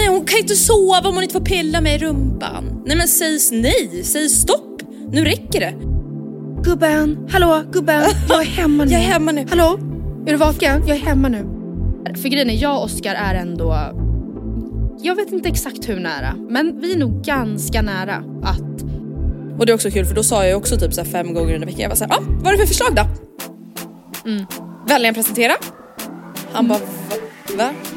Nej, hon kan inte sova om hon inte får pilla mig i rumpan. Nej men säg nej, säg stopp. Nu räcker det. Gubben, hallå gubben, jag är hemma nu. Jag är hemma nu. Hallå, är du vaken? Jag är hemma nu. För grejen är, jag och Oskar är ändå, jag vet inte exakt hur nära, men vi är nog ganska nära att Och det är också kul för då sa jag också typ så här fem gånger under veckan. Jag var såhär, ah, vad är det för förslag då? Mm. Vänligen presentera. Han bara, va? va?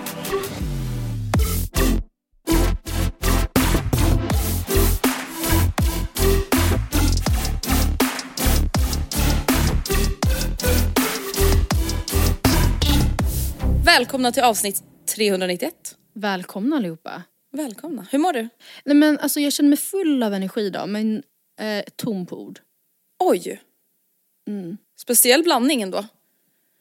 Välkomna till avsnitt 391. välkomna allihopa. Välkomna. Hur mår du? Nej men alltså jag känner mig full av energi idag men eh, tom på ord. Oj. Mm. Speciell blandning ändå.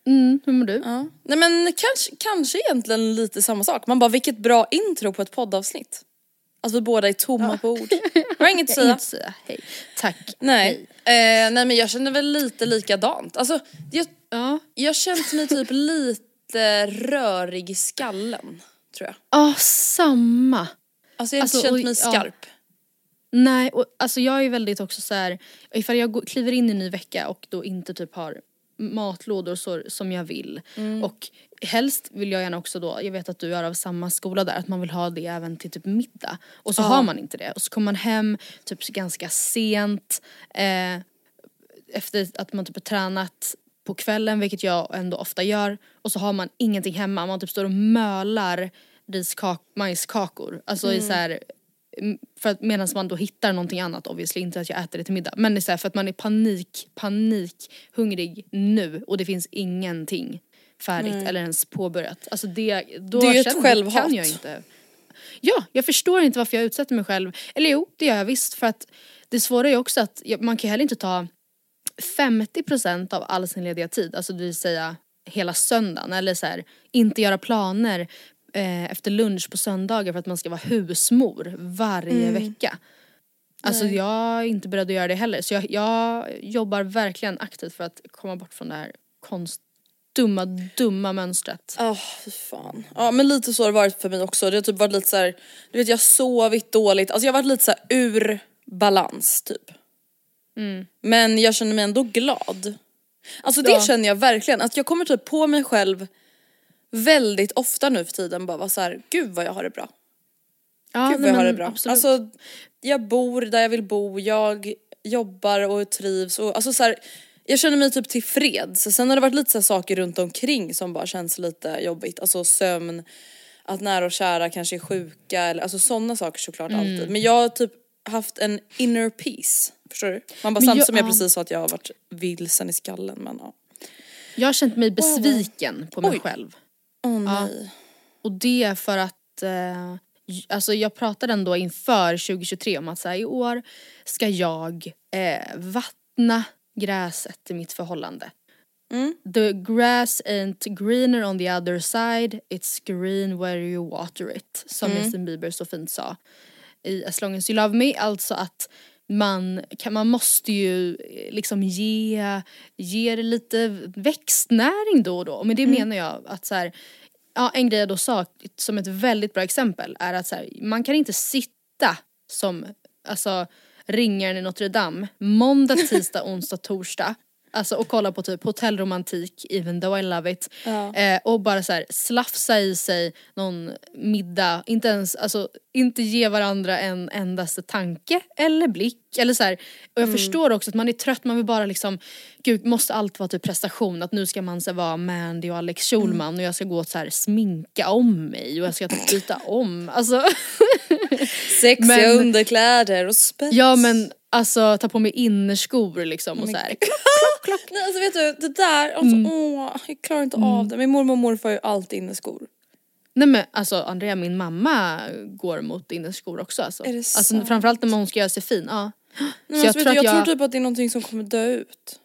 Mm, hur mår du? Ja. Nej men kanske, kanske egentligen lite samma sak. Man bara vilket bra intro på ett poddavsnitt. Att vi båda är tomma på ord. Jag har inget att säga. inget att säga. Hej. Tack. Nej. Hej. Eh, nej men jag känner väl lite likadant. Alltså jag, Ja. jag känt mig typ lite rörig i skallen. Tror jag. Ah, samma. Alltså jag har inte Alltså, känt och- mig ja. skarp. Nej, och alltså jag är väldigt också så här, ifall jag går, kliver in i en ny vecka och då inte typ har matlådor så, som jag vill. Mm. Och helst vill jag gärna också då, jag vet att du är av samma skola där, att man vill ha det även till typ middag. Och så Ja. har man inte det. Och så kommer man hem typ ganska sent eh, efter att man typ har tränat på kvällen, vilket jag ändå ofta gör. Och så har man ingenting hemma, man typ står och mölar riskak- majskakor. Alltså i så här, mm, för att medan man då hittar någonting annat obviously, inte att jag äter det till middag. Men det är så här, för att man är panik, panik hungrig nu och det finns ingenting färdigt eller ens påbörjat. Alltså det, då Det är ju ett självhat. kan jag inte. Ja, jag förstår inte varför jag utsätter mig själv. Eller jo, det gör jag visst för att det svåra är ju också att man kan heller inte ta 50% av all sin lediga tid, alltså det vill säga hela söndagen eller så här, inte göra planer eh, efter lunch på söndagar för att man ska vara husmor varje vecka. Alltså jag är inte beredd att göra det heller så jag, jag jobbar verkligen aktivt för att komma bort från det här konst, dumma, dumma mönstret. Ja, fy fan. Ja men lite så har det varit för mig också. Det har typ varit lite så här, du vet jag har sovit dåligt, alltså jag har varit lite så ur balans typ. Men jag känner mig ändå glad. Alltså det Ja. känner jag verkligen, att jag kommer typ på mig själv väldigt ofta nu för tiden bara vara så här, gud vad jag har det bra. Ja, Gud vad jag har det bra. absolut. Alltså jag bor där jag vill bo, jag jobbar och trivs och alltså så här, jag känner mig typ tillfreds. Sen har det varit lite så saker runt omkring som bara känns lite jobbigt. Alltså sömn, att nära och kära kanske är sjuka eller alltså sådana saker såklart Mm. alltid. Men jag typ haft en inner peace. Förstår du? Man bara Men jag- som jag ja. precis sa att jag har varit vilsen i skallen men ja. jag har känt mig besviken på mig Oj. själv. Åh nej. Och det är för att eh, Alltså jag pratade ändå inför 2023 om att så här, i år ska jag eh, vattna gräset i mitt förhållande. Mm. The grass ain't greener on the other side, it's green where you water it. Som Mm. Justin Bieber så fint sa. I As long as you love me, alltså att man, kan, man måste ju eh, liksom ge, ge det lite växtnäring då och då. Och med det menar jag att så här, ja, en grej jag då sa som ett väldigt bra exempel är att så här, man kan inte sitta som alltså, ringaren i Notre Dame måndag, tisdag, onsdag, torsdag Alltså och kolla på typ hotellromantik, even though I love it. Ja. Eh, och bara så här slafsa i sig någon middag, inte ens, alltså inte ge varandra en endaste tanke eller blick eller så här. Och jag förstår också att man är trött, man vill bara liksom, gud måste allt vara typ prestation, att nu ska man så vara Mandy och Alex Schulman och jag ska gå och så här sminka om mig och jag ska typ byta om. Alltså Sexiga Men- underkläder och spets. ja men alltså ta på mig innerskor liksom och så här. Nej alltså vet du, det där, alltså, Mm. åh, jag klarar inte av det. Min mormor och morfar har ju alltid inneskor. Nej men alltså Andrea, min mamma går mot innerskor också alltså. Är det alltså framförallt när hon ska göra sig fin, ja. Nej, men Så alltså, vet du, jag, jag- tror typ att det är någonting som kommer dö ut.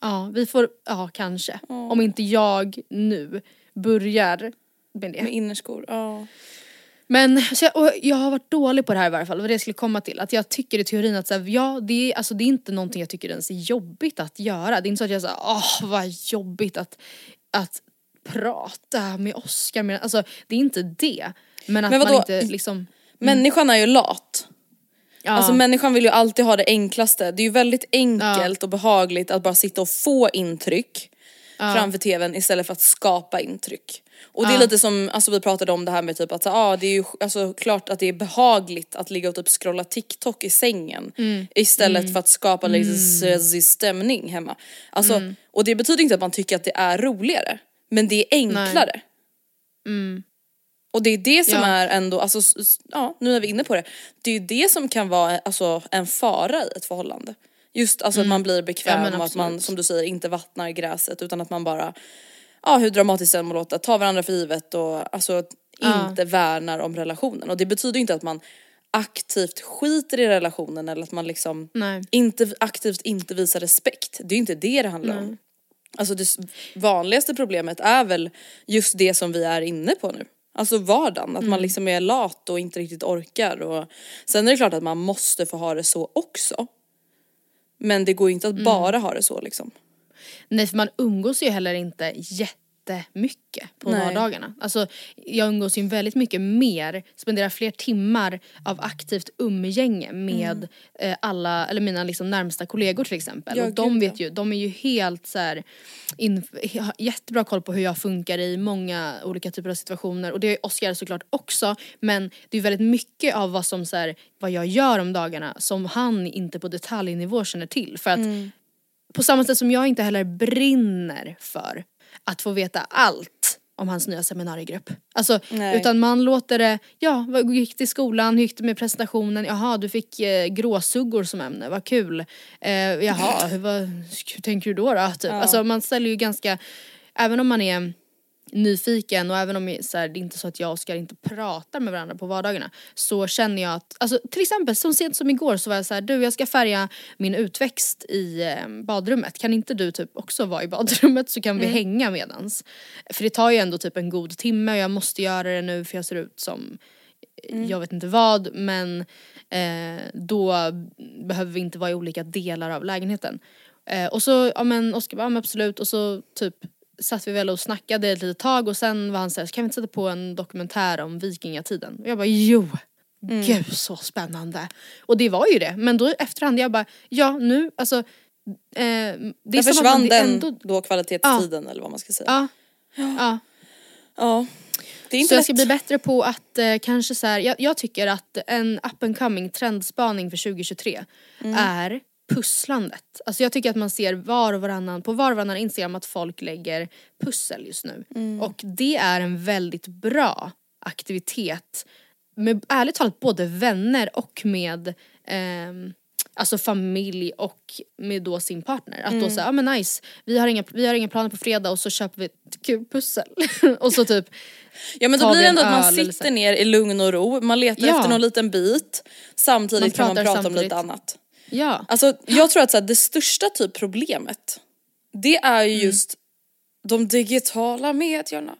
Ja, vi får, ja kanske. Om inte jag nu börjar med det. Med innerskor. Ja. Men så jag, och jag har varit dålig på det här i varje fall, vad det skulle komma till. Att jag tycker i teorin att så här, ja, det, är, alltså, det är inte någonting jag tycker ens är jobbigt att göra. Det är inte så att jag säger åh vad jobbigt att, att prata med Oscar. Men, alltså det är inte det. Men att Men man inte liksom... Människan är ju lat. Ja, Alltså människan vill ju alltid ha det enklaste. Det är ju väldigt enkelt och behagligt att bara sitta och få intryck framför tvn istället för att skapa intryck. Och det är lite som, alltså vi pratade om det här med typ att ah, det är ju alltså, klart att det är behagligt att ligga och typ scrolla TikTok i sängen istället för att skapa lite mm. stämning hemma. Alltså, Och det betyder inte att man tycker att det är roligare, men det är enklare. Och det är det som Ja. är ändå, alltså, ja nu är vi inne på det. Det är det som kan vara alltså, en fara i ett förhållande. Just alltså att man blir bekväm Mm. Ja, och att man som du säger inte vattnar gräset utan att man bara, ja hur dramatiskt det än må låta, tar varandra för givet och alltså Ja. inte värnar om relationen. Och det betyder inte att man aktivt skiter i relationen eller att man liksom Nej. inte, aktivt inte visar respekt. Det är ju inte det det handlar om. Alltså det vanligaste problemet är väl just det som vi är inne på nu. Alltså vardagen, att man liksom är lat och inte riktigt orkar. Och... Sen är det klart att man måste få ha det så också. Men det går ju inte att bara ha det så liksom. Nej för man umgås ju heller inte jättemycket på Nej. vardagarna. Alltså jag umgås ju väldigt mycket mer, spenderar fler timmar av aktivt umgänge med eh, alla, eller mina liksom närmsta kollegor till exempel. Ja, och de vet ju, de är ju helt så här, in, har jättebra koll på hur jag funkar i många olika typer av situationer och det är Oskar såklart också men det är väldigt mycket av vad som så här, vad jag gör om dagarna som han inte på detaljnivå känner till för att Mm. på samma sätt som jag inte heller brinner för att få veta allt om hans nya seminariegrupp. Alltså, Nej. utan man låter det, ja, vad gick det i skolan, hur gick det med presentationen, jaha du fick eh, gråsuggor som ämne, vad kul. Eh, jaha, hur, vad, hur tänker du då? då? Typ. Alltså man ställer ju ganska, även om man är nyfiken och även om så här, det är inte så att jag och Oskar inte pratar med varandra på vardagarna så känner jag att, alltså till exempel så sent som igår så var jag så här, du jag ska färga min utväxt i eh, badrummet, kan inte du typ också vara i badrummet så kan vi hänga medans? För det tar ju ändå typ en god timme och jag måste göra det nu för jag ser ut som jag vet inte vad men eh, då behöver vi inte vara i olika delar av lägenheten. Eh, och så, ja men Oskar bara, ja, men absolut och så typ satt vi väl och snackade ett litet tag och sen var han såhär, kan vi inte sätta på en dokumentär om vikingatiden? Och jag bara, jo! Gud så spännande! Och det var ju det, men då efterhand jag bara, ja nu, alltså eh, det är försvann den ändå, då kvalitetstiden eller vad man ska säga. ja, ja. Ja. Det är inte Så jag lätt. ska bli bättre på att eh, kanske så här, jag, jag tycker att en up and coming trendspaning för 2023 Mm. är pusslandet. Alltså jag tycker att man ser var och varannan, på var och varannan Instagram att folk lägger pussel just nu. Mm. Och det är en väldigt bra aktivitet med ärligt talat både vänner och med ehm, Alltså familj och med då sin partner. Att Mm. då säga, ja men nice, vi har, inga, vi har inga planer på fredag och så köper vi ett kul pussel. och så typ Ja men då blir det ändå att man sitter ner i lugn och ro, man letar Ja. efter någon liten bit. Samtidigt Man kan man prata om samtidigt. lite annat. Ja. Alltså jag tror att så här, det största typ problemet, det är Mm. ju just de digitala medierna.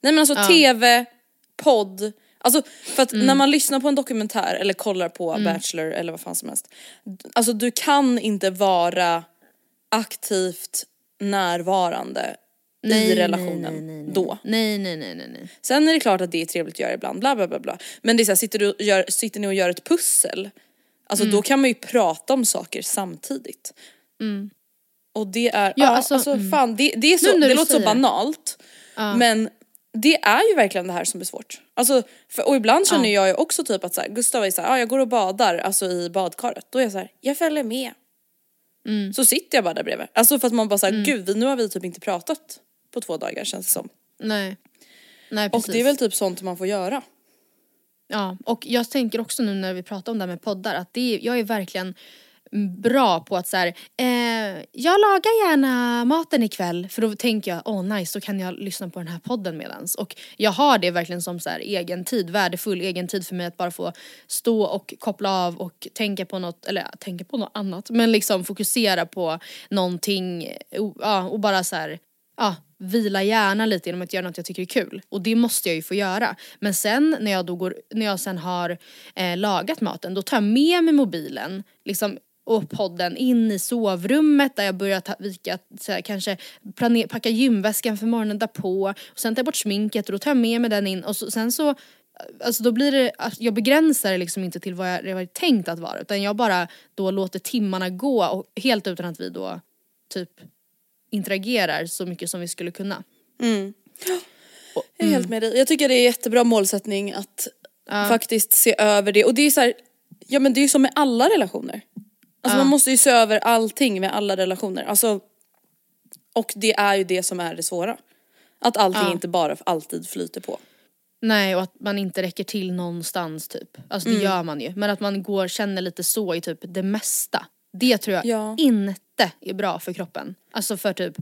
Nej men alltså Ja. tv, podd, Alltså för att Mm. när man lyssnar på en dokumentär eller kollar på Bachelor eller vad fan som helst. Alltså du kan inte vara aktivt närvarande i relationen nej, nej, nej. då. Nej, nej, nej, nej, nej. Sen är det klart att det är trevligt att göra ibland, bla bla bla bla. Men det är så här, sitter, du gör, sitter ni och gör ett pussel, alltså Mm. då kan man ju prata om saker samtidigt. Och det är, ja, Ja, alltså, alltså, mm. fan det, det är så, det låter så banalt. Men det är ju verkligen det här som är svårt. Alltså, för, och ibland känner jag ju också typ att så här, Gustav är såhär, ah, jag går och badar alltså i badkaret. Då är jag så här, jag följer med. Mm. Så sitter jag bara där bredvid. Alltså för att man bara såhär, gud nu har vi typ inte pratat på två dagar känns det som. Nej. Nej Och precis. det är väl typ sånt man får göra. Ja, och jag tänker också nu när vi pratar om det här med poddar att det är, jag är verkligen bra på att så här, eh, jag lagar gärna maten ikväll. För då tänker jag åh oh, nice då kan jag lyssna på den här podden medans. Och jag har det verkligen som så här egen tid, värdefull egen tid för mig att bara få stå och koppla av och tänka på något, eller tänka på något annat. Men liksom fokusera på någonting ja, och bara så här, ja, vila hjärnan lite genom att göra något jag tycker är kul. Och det måste jag ju få göra. Men sen när jag, då går, när jag sen har eh, lagat maten då tar jag med mig mobilen liksom, och podden in i sovrummet där jag börjar ta, vika, så här, kanske planer, packa gymväskan för morgonen därpå. Och sen tar jag bort sminket och då tar jag med mig den in och så, sen så Alltså då blir det, alltså, jag begränsar det liksom inte till vad jag, det var tänkt att vara utan jag bara då låter timmarna gå och helt utan att vi då typ interagerar så mycket som vi skulle kunna. Jag är helt med dig. Jag tycker det är jättebra målsättning att faktiskt se över det. Och det är så här, ja men det är ju som med alla relationer. Alltså man måste ju se över allting med alla relationer. Alltså, och det är ju det som är det svåra. Att allting inte bara alltid flyter på. Nej och att man inte räcker till någonstans typ. Alltså Mm. det gör man ju. Men att man går känner lite så i typ det mesta. Det tror jag Ja. inte är bra för kroppen. Alltså för typ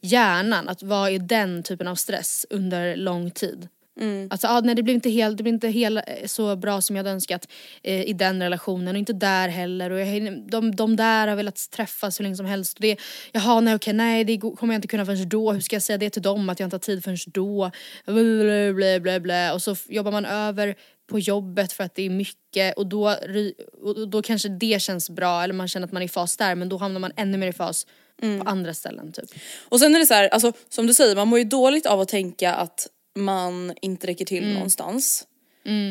hjärnan, att vara i den typen av stress under lång tid. Mm. Alltså ah, nej det blir inte, helt, det blir inte hel, eh, så bra som jag hade önskat eh, i den relationen och inte där heller. Och jag, de, de där har velat träffas hur länge som helst. Och det, jaha nej okej nej det kommer jag inte kunna förrän då. Hur ska jag säga det till dem att jag inte har tid förrän då? Blä, blä, blä, blä. Och så jobbar man över på jobbet för att det är mycket och då, och då kanske det känns bra eller man känner att man är i fas där men då hamnar man ännu mer i fas Mm. på andra ställen typ. Och sen är det så här, alltså som du säger, man mår ju dåligt av att tänka att man inte räcker till Mm. någonstans.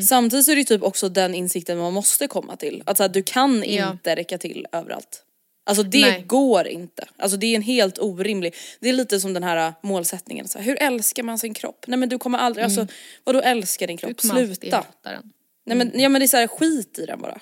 Samtidigt så är det ju typ också den insikten man måste komma till. Att så här, du kan Ja. inte räcka till överallt. Alltså det Nej. går inte. Alltså det är en helt orimlig, det är lite som den här äh, målsättningen. Så här, hur älskar man sin kropp? Nej men du kommer aldrig, alltså vadå älska din kropp? Mm. Sluta. den. Nej men, ja, men det är så här, skit i den bara.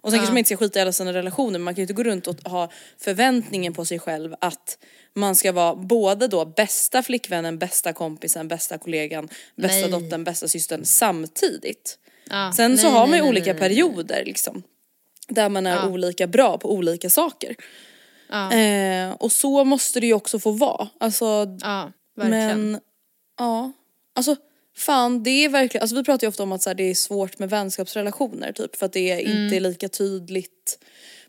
Och sen kanske man inte ska skita i alla sina relationer men man kan ju inte gå runt och ha förväntningen på sig själv att man ska vara både då bästa flickvännen, bästa kompisen, bästa kollegan, bästa Nej. dottern, bästa systern samtidigt. Ja, Sen så nej, har man ju olika perioder liksom. Där man är olika bra på olika saker. Ja. Eh, och så måste det ju också få vara. Alltså Ja, verkligen. men ja, alltså fan det är verkligen, alltså vi pratar ju ofta om att så här, det är svårt med vänskapsrelationer typ för att det Mm. inte är lika tydligt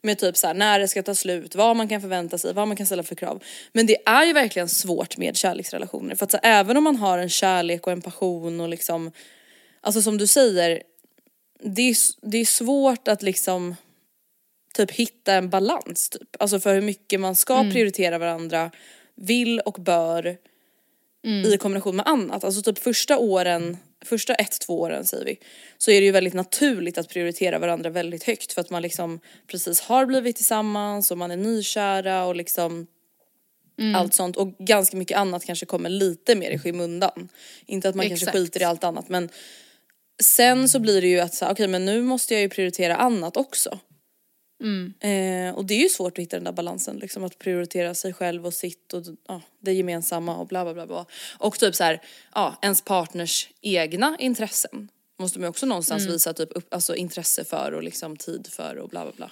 med typ så här, när det ska ta slut, vad man kan förvänta sig, vad man kan ställa för krav. Men det är ju verkligen svårt med kärleksrelationer för att så här, även om man har en kärlek och en passion och liksom, alltså som du säger, det är, det är svårt att liksom typ hitta en balans typ. Alltså för hur mycket man ska Mm. prioritera varandra, vill och bör Mm. i kombination med annat. Alltså typ första åren, första ett, två åren säger vi, så är det ju väldigt naturligt att prioritera varandra väldigt högt för att man liksom precis har blivit tillsammans och man är nykära och liksom Mm. allt sånt och ganska mycket annat kanske kommer lite mer i skymundan. Inte att man kanske Exakt. skiter i allt annat men sen så blir det ju att så okej men nu måste jag ju prioritera annat också. Mm. Eh, och det är ju svårt att hitta den där balansen liksom att prioritera sig själv och sitt och ja, det gemensamma och bla bla bla bla. Och typ så här, ja ens partners egna intressen måste man ju också någonstans Mm. visa typ upp, alltså intresse för och liksom tid för och bla bla bla.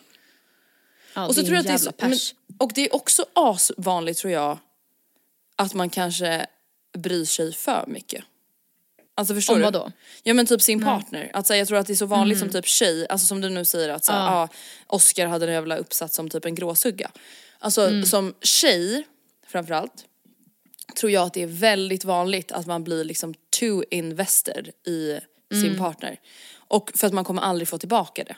Ja, och så tror jag att det är så, men, och det är också asvanligt tror jag att man kanske bryr sig för mycket. Alltså förstår Om du? vad då? Ja men typ sin partner. Att, så här, jag tror att det är så vanligt som typ tjej, alltså som du nu säger att så här, ah, Oscar hade en jävla uppsatt som typ en gråsugga. Alltså som tjej framförallt tror jag att det är väldigt vanligt att man blir liksom too invested i sin partner. Och för att man kommer aldrig få tillbaka det.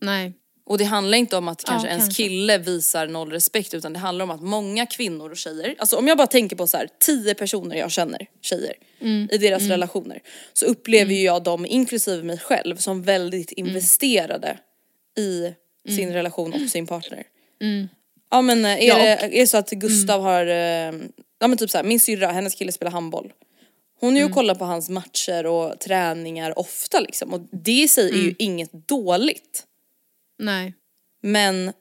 Nej. Och det handlar inte om att kanske ens kanske. kille visar noll respekt utan det handlar om att många kvinnor och tjejer, alltså om jag bara tänker på så här tio personer jag känner, tjejer, i deras relationer. Så upplever ju jag dem, inklusive mig själv, som väldigt investerade i sin relation och sin partner. Ja men eh, är, Ja, och- det, är det så att Gustav har, eh, ja men typ så här, min syrra, hennes kille spelar handboll. Hon är ju och kollar på hans matcher och träningar ofta liksom och det i sig är ju inget dåligt. Nej. Men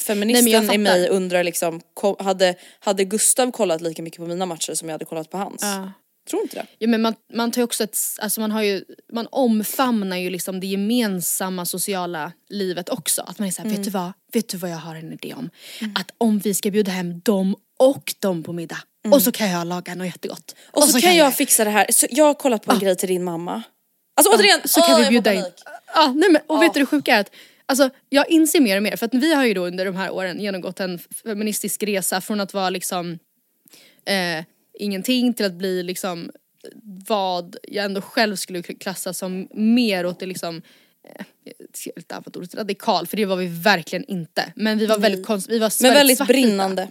feministen Nej, men jag i mig undrar liksom, hade, hade Gustav kollat lika mycket på mina matcher som jag hade kollat på hans? Ja. Tror inte det. Ja, men man, man tar ju också ett, alltså man har ju, man omfamnar ju liksom det gemensamma sociala livet också. Att man är såhär, Mm. vet du vad, vet du vad jag har en idé om? Att om vi ska bjuda hem dem och dem på middag och så kan jag laga något jättegott. Mm. Och så, kan jag fixa det här, så jag har kollat på en grej till din mamma. Alltså återigen, så kan åh, vi jag bjuda in. Ja, nej men, och vet du det sjuka är att Alltså jag inser mer och mer för att vi har ju då under de här åren genomgått en feministisk resa från att vara liksom eh, ingenting till att bli liksom vad jag ändå själv skulle klassa som mer åt det liksom eh, jag inte vad ordet radikal för det var vi verkligen inte. Men vi var väldigt konst, vi var Men väldigt svartvita. brinnande.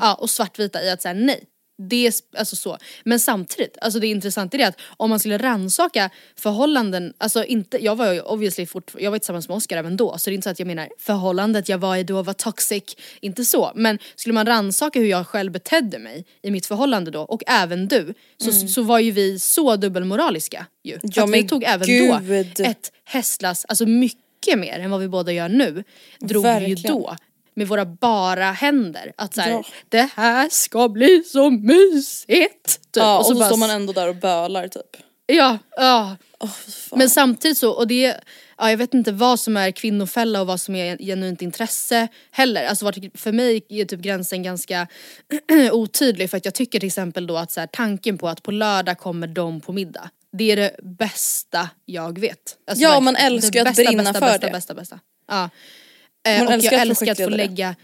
Ja och svartvita i att säga nej. Det är alltså så. Men samtidigt, alltså det intressanta är det att om man skulle rannsaka förhållanden, alltså inte, jag var ju obviously fort, jag var tillsammans med Oscar även då så det är inte så att jag menar förhållandet jag var i då var toxic, inte så. Men skulle man rannsaka hur jag själv betedde mig i mitt förhållande då och även du så, så var ju vi så dubbelmoraliska ju. Ja, att vi tog även gud. då ett hästlass, alltså mycket mer än vad vi båda gör nu, drog vi ju Verkligen. då med våra bara händer. Att såhär, Ja. det här ska bli så mysigt! Typ. Ja, och så, bara står man ändå där och bölar typ. Ja, ja. Fan. Men samtidigt så, och det, ja jag vet inte vad som är kvinnofälla och vad som är genuint intresse heller. Alltså för mig är typ gränsen ganska otydlig för att jag tycker till exempel då att så här, tanken på att på lördag kommer de på middag. Det är det bästa jag vet. Alltså, Ja, man älskar ju att bästa, brinna bästa, för bästa, det. Bästa, bästa, Ja. Eh, Man och älskar jag älskar att få lägga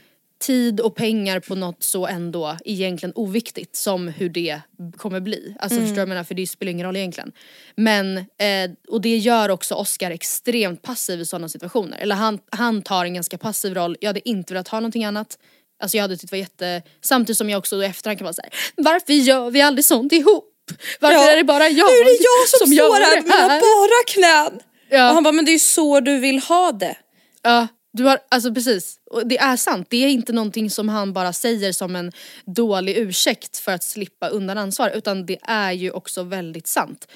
tid och pengar på något så ändå egentligen oviktigt som hur det kommer bli. Alltså Mm. förstår du vad jag menar? För det spelar ingen roll egentligen. Men, eh, och det gör också Oscar extremt passiv i sådana situationer. Eller han, han tar en ganska passiv roll, jag hade inte velat ha någonting annat. Alltså jag hade tyckt det var jätte, samtidigt som jag också i efterhand kan vara såhär, varför gör vi aldrig sånt ihop? Varför Ja. är det bara jag Nu är det jag som, gör står här med bara knän! Ja. Och han bara, men det är ju så du vill ha det. Ja, du har, alltså precis. Och det är sant, det är inte någonting som han bara säger som en dålig ursäkt för att slippa undan ansvar utan det är ju också väldigt sant.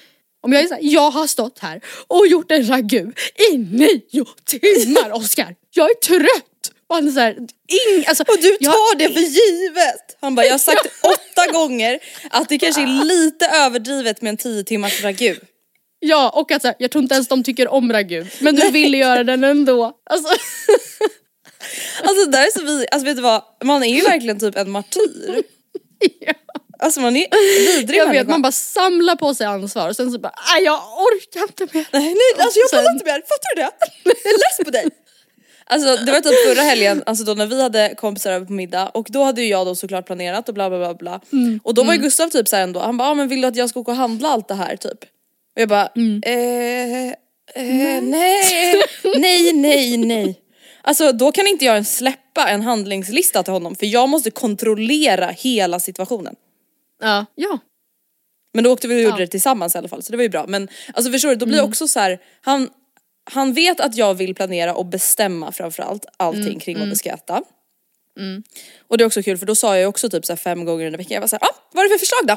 Om jag är såhär, jag har stått här och gjort en ragu i nio timmar Oscar, jag är trött! Och han är såhär, ing, alltså, Och du jag- tar det för givet! Han bara, jag har sagt åtta gånger att det kanske är lite överdrivet med en tio timmars ragu. Ja och att så här, jag tror inte ens de tycker om ragu men du ville göra den ändå. Alltså, Alltså där är så vi, alltså vet du vad, man är ju verkligen typ en martyr. ja. Alltså man är vidrig Jag vet, man bara samlar på sig ansvar och sen så bara, "Aj, jag orkar inte mer. Nej, nej alltså jag pallar inte mer, fattar du det? Jag är less på dig. Alltså det var typ förra helgen, alltså då när vi hade kompisar över på middag och då hade ju jag då såklart planerat och bla bla bla bla. Och då var ju Gustav typ såhär ändå, han bara ah, men vill du att jag ska åka och handla allt det här typ? Och jag bara eh, eh, nej, nej, nej, nej. Alltså då kan inte jag ens släppa en handlingslista till honom för jag måste kontrollera hela situationen. Ja, ja. Men då åkte vi och gjorde Ja. det tillsammans i alla fall så det var ju bra. Men alltså förstår du, då blir det också så här, han, han vet att jag vill planera och bestämma framförallt allting kring vad vi ska äta. Och det är också kul för då sa jag också typ så här fem gånger under veckan, jag var såhär, ah, vad är det för förslag då?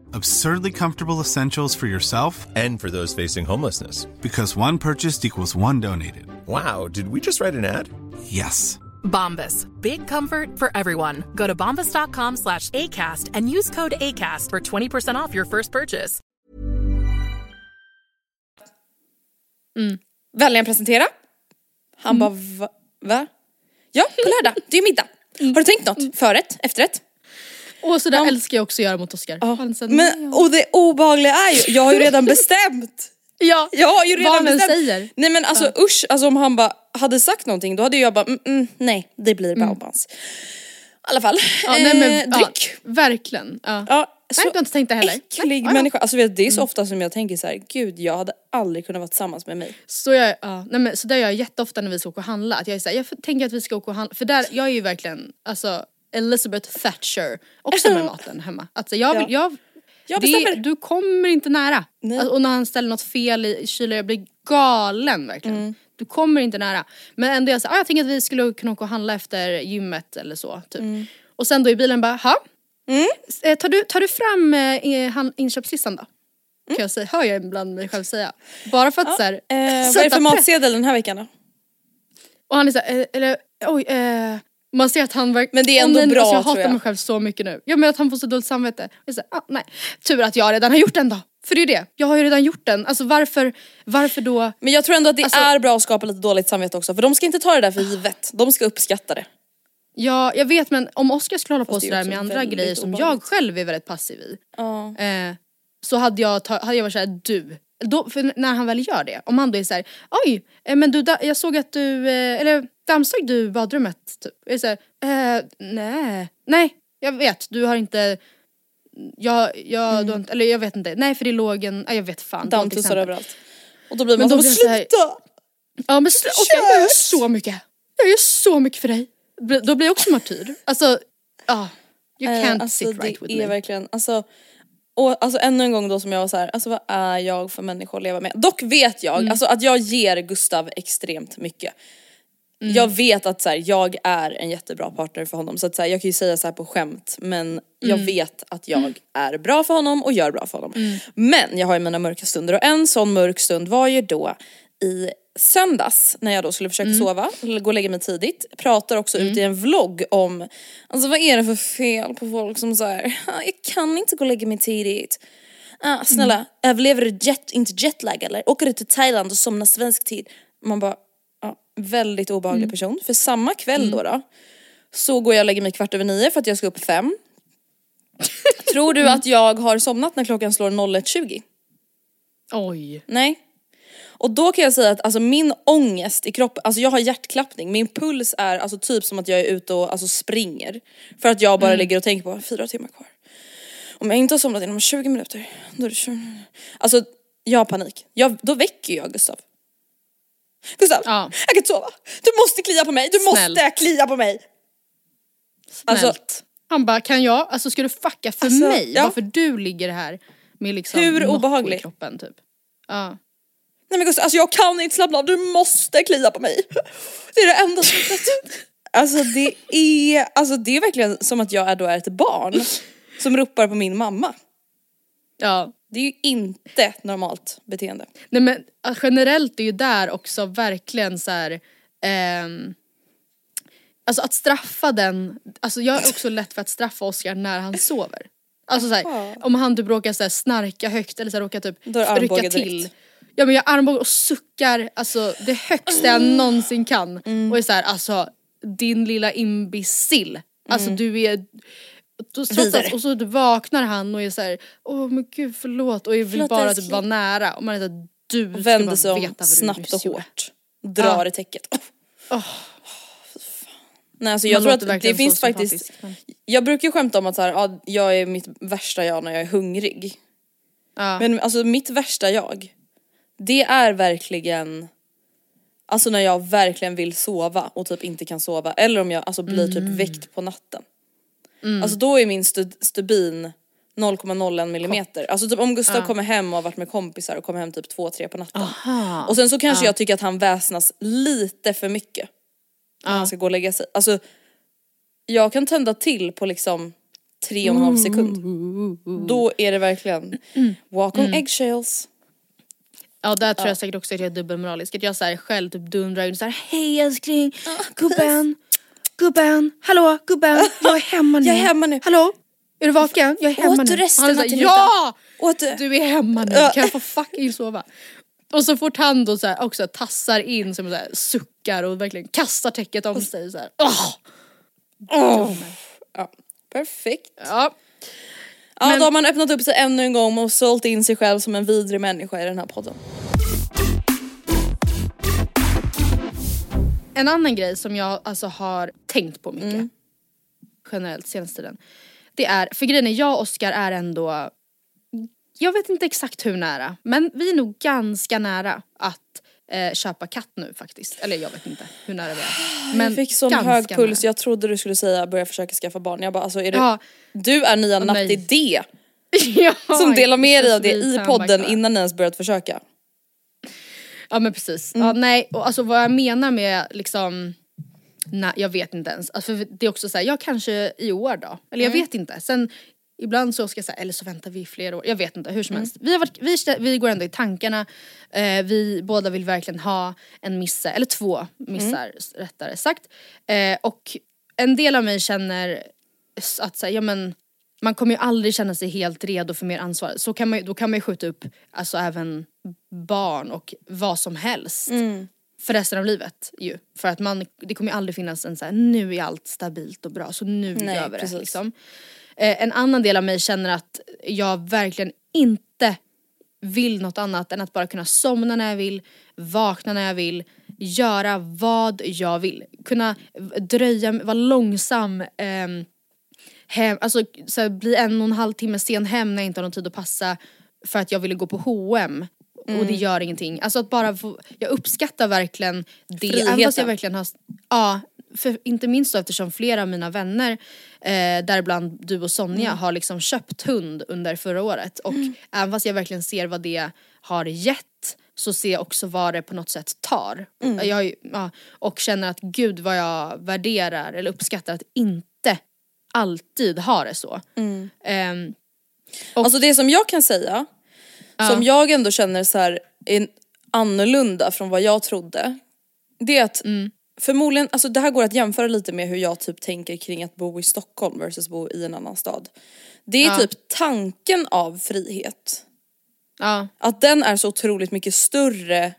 Absurdly comfortable essentials for yourself And for those facing homelessness. because one purchased equals one donated. Wow, did we just write an ad? Yes. Bombas. Big comfort for everyone. Go to bombas.com slash ACAST and use code ACAST for 20% off your first purchase. Mm. Välja presentera. Han mm. bara va? va? Ja, på lördag. Det är middag. Har du tänkt något? Mm. Förrätt? Efterrätt? Och så där Ja. älskar jag också att göra mot Oscar. Ja. Han nej, Men, och det obehagliga är ju, jag har ju redan bestämt. ja. Jag har ju redan Vad man bestämt. säger. Nej men alltså usch, alltså om han bara hade sagt någonting då hade jag bara mm, mm, nej det blir Baobans. I alla fall, Ja, nej, men, eh, dryck. Ja, verkligen. Ja. Ja, Nej, du har inte tänkt det heller. äcklig Nej, ja, ja. människa. Alltså vet, det är så ofta som jag tänker så här: gud jag hade aldrig kunnat vara tillsammans med mig. Så, jag, ja, nej men, så där gör jag jätteofta när vi ska åka och handla. Att jag, är så här, jag tänker att vi ska åka och handla. För där, jag är ju verkligen alltså, Elizabeth Thatcher också med maten hemma. Alltså, jag, vill, jag, Jag det, du kommer inte nära. Alltså, och när han ställer något fel i kylen, jag blir galen verkligen. Mm. Du kommer inte nära. Men ändå jag säger, ah, jag tänker att vi skulle kunna åka och handla efter gymmet eller så. Typ. Mm. Och sen då i bilen bara, ha? Eh, Tar, du, tar du fram eh, han- inköpslistan då? Mm. Kan jag säga, hör jag ibland mig själv säga. Bara för att så här, Eh, vad är det för matsedel den här veckan då? Och han är såhär, eh, eller oj, eh, man ser att han verkligen... Men det är ändå bra, alltså, Jag hatar jag. mig själv så mycket nu. Ja men att han får så dåligt samvete. Jag säger, ah, nej. Tur att jag redan har gjort den då. För det är ju det, jag har ju redan gjort den. Alltså varför, varför då? Men jag tror ändå att det Alltså- är bra att skapa lite dåligt samvete också för de ska inte ta det där för givet. De ska uppskatta det. Ja jag vet men om Oskar skulle hålla på sådär med andra grejer som jag obehagligt. själv är väldigt passiv i. Ja. Eh, så hade jag, ta, hade jag varit såhär, du. Då, för när han väl gör det, om han då är såhär, oj, eh, men du, jag såg att du, eh, eller dammsög du badrummet? Typ. Är såhär, eh, nej, nej, jag vet, du har inte, jag, jag, du har inte, eller jag vet inte, nej för det låg en, jag vet fan. Dammtussar överallt. Och då blir Men man då så, blir jag så här- sluta! Ja men sl- Oskar jag gör så mycket, jag gör så mycket för dig. Då blir jag också martyr. Alltså, ja. you Eh, can't alltså, sit det right with är me. verkligen, alltså, och alltså ännu en gång då som jag var så här, alltså vad är jag för människa att leva med? Dock vet jag Mm. alltså, att jag ger Gustav extremt mycket. Mm. Jag vet att så här, jag är en jättebra partner för honom så att så här, jag kan ju säga så här på skämt men jag Mm. vet att jag är bra för honom och gör bra för honom. Men jag har ju mina mörka stunder och en sån mörk stund var ju då i söndags när jag då skulle försöka sova, eller gå och lägga mig tidigt. Pratar också ut i en vlogg om, alltså vad är det för fel på folk som säger jag kan inte gå och lägga mig tidigt. Ah, snälla, överlever du jet, inte jetlag eller? Åker du till Thailand och somnar svensk tid? Man bara, ja, väldigt obehaglig person. För samma kväll då, då så går jag och lägger mig kvart över nio för att jag ska upp fem. Tror du att jag har somnat när klockan slår 01.20? Oj. Nej. Och då kan jag säga att alltså min ångest i kroppen, alltså jag har hjärtklappning, min puls är alltså typ som att jag är ute och alltså springer. För att jag bara ligger och tänker på fyra timmar kvar. Om jag inte har somnat inom 20 minuter, då är det 20 minuter. Alltså jag har panik. Jag, då väcker jag Gustav. Gustav, Ja. jag kan inte sova. Du måste klia på mig, du Snällt. måste klia på mig. Alltså, Snällt. Han bara, kan jag, alltså ska du fucka för Alltså, mig? ja. Varför du ligger här med liksom Hur Nocco obehaglig? i kroppen typ. Ja. Nej men Gustav, alltså jag kan inte slappna av, du måste klia på mig. Det är det enda sättet. Alltså det är, alltså det är verkligen som att jag är då är ett barn som ropar på min mamma. ja. Det är ju inte ett normalt beteende. Nej men generellt är ju där också verkligen så här. ehm, alltså att straffa den, alltså jag är också lätt för att straffa Oscar när han sover. Alltså så här, om han typ råkar så här snarka högt eller så här, råkar typ rycka till. direkt. Ja men jag armbågar och suckar alltså det högsta jag någonsin kan. Mm. Och är så här, alltså din lilla imbecill. Alltså du är trots Mm. Och så vaknar han och är såhär, åh men gud förlåt och jag vill Förlåt, bara typ vara nära. Och man är såhär, du Och ska bara sig om veta vad snabbt och hårt. Drar Ja. i täcket. Åh. Nej alltså jag Man tror att det finns faktiskt, men- jag brukar ju skämta om att så här, ja, jag är mitt värsta jag när jag är hungrig. Ja. Men alltså mitt värsta jag, det är verkligen Alltså när jag verkligen vill sova och typ inte kan sova eller om jag alltså blir typ väckt på natten. Alltså då är min stu- stubin 0,01 millimeter. Alltså typ om Gustav kommer hem och har varit med kompisar och kommer hem typ 2-3 på natten. Aha. Och sen så kanske jag tycker att han väsnas lite för mycket. När han ska gå och lägga sig. Alltså jag kan tända till på liksom tre och en halv sekund. Då är det verkligen walk on eggshells. Ja där tror jag säkert också att jag är dubbelmoralisk. Att jag så här själv typ dundrar in såhär hej älskling, gubben, gubben, hallå gubben, jag är hemma nu. Jag är hemma nu. Hallå? Är du vaken? Jag är hemma Åt nu. du resten Han är Ja! Åt du? Du är hemma nu, kan jag få fucking sova? Och så fort han då så här också tassar in som så här suckar och verkligen kastar täcket om sig så här. Åh! Åh. Ja, perfekt. Ja. Ja Men- då har man öppnat upp sig ännu en gång och sålt in sig själv som en vidrig människa i den här podden. En annan grej som jag alltså har tänkt på mycket Mm. generellt senaste tiden. Det är, för grejen är jag och Oskar är ändå, jag vet inte exakt hur nära, men vi är nog ganska nära att eh, köpa katt nu faktiskt. Eller jag vet inte hur nära vi är. Men jag fick sån hög puls, nära. jag trodde du skulle säga börja försöka skaffa barn. Jag bara alltså är du, Ja. du är nya Åh, Natti. D ja, som delar med dig av det så i podden innan ni ens börjat försöka. Ja men precis. Mm. Ja, nej, och alltså vad jag menar med liksom Nej jag vet inte ens. Alltså, för det är också såhär, ja kanske i år då. Eller Mm. jag vet inte. Sen ibland så ska jag säga, eller så väntar vi i flera år. Jag vet inte, hur som Mm. helst. Vi, har varit, vi, vi går ändå i tankarna. Eh, vi båda vill verkligen ha en misse, eller två missar Mm. rättare sagt. Eh, och en del av mig känner att säga, ja men man kommer ju aldrig känna sig helt redo för mer ansvar. Så kan man, då kan man ju skjuta upp alltså även barn och vad som helst. För resten av livet ju. För att man, det kommer ju aldrig finnas en så här, nu är allt stabilt och bra så nu Nej, gör vi precis. det liksom. Eh, en annan del av mig känner att jag verkligen inte vill något annat än att bara kunna somna när jag vill, vakna när jag vill, göra vad jag vill. Kunna dröja, vara långsam, ehm, hem, alltså så här, bli en och en halv timme sen hem när jag inte har någon tid att passa för att jag ville gå på H&M och det gör ingenting. Alltså att bara få, jag uppskattar verkligen det. Även fast Friheten. jag verkligen har, ja, för inte minst då eftersom flera av mina vänner, eh, däribland du och Sonja, har liksom köpt hund under förra året. Och även fast jag verkligen ser vad det har gett så ser jag också vad det på något sätt tar. Jag, har ju- ja, och känner att gud vad jag värderar eller uppskattar att inte alltid ha det så. Ehm, Och- Alltså det som jag kan säga, som jag ändå känner så här är annorlunda från vad jag trodde. Det är att Mm. Förmodligen, alltså det här går att jämföra lite med hur jag typ tänker kring att bo i Stockholm versus bo i en annan stad. Det är Ja. typ tanken av frihet. ja, Att den är så otroligt mycket större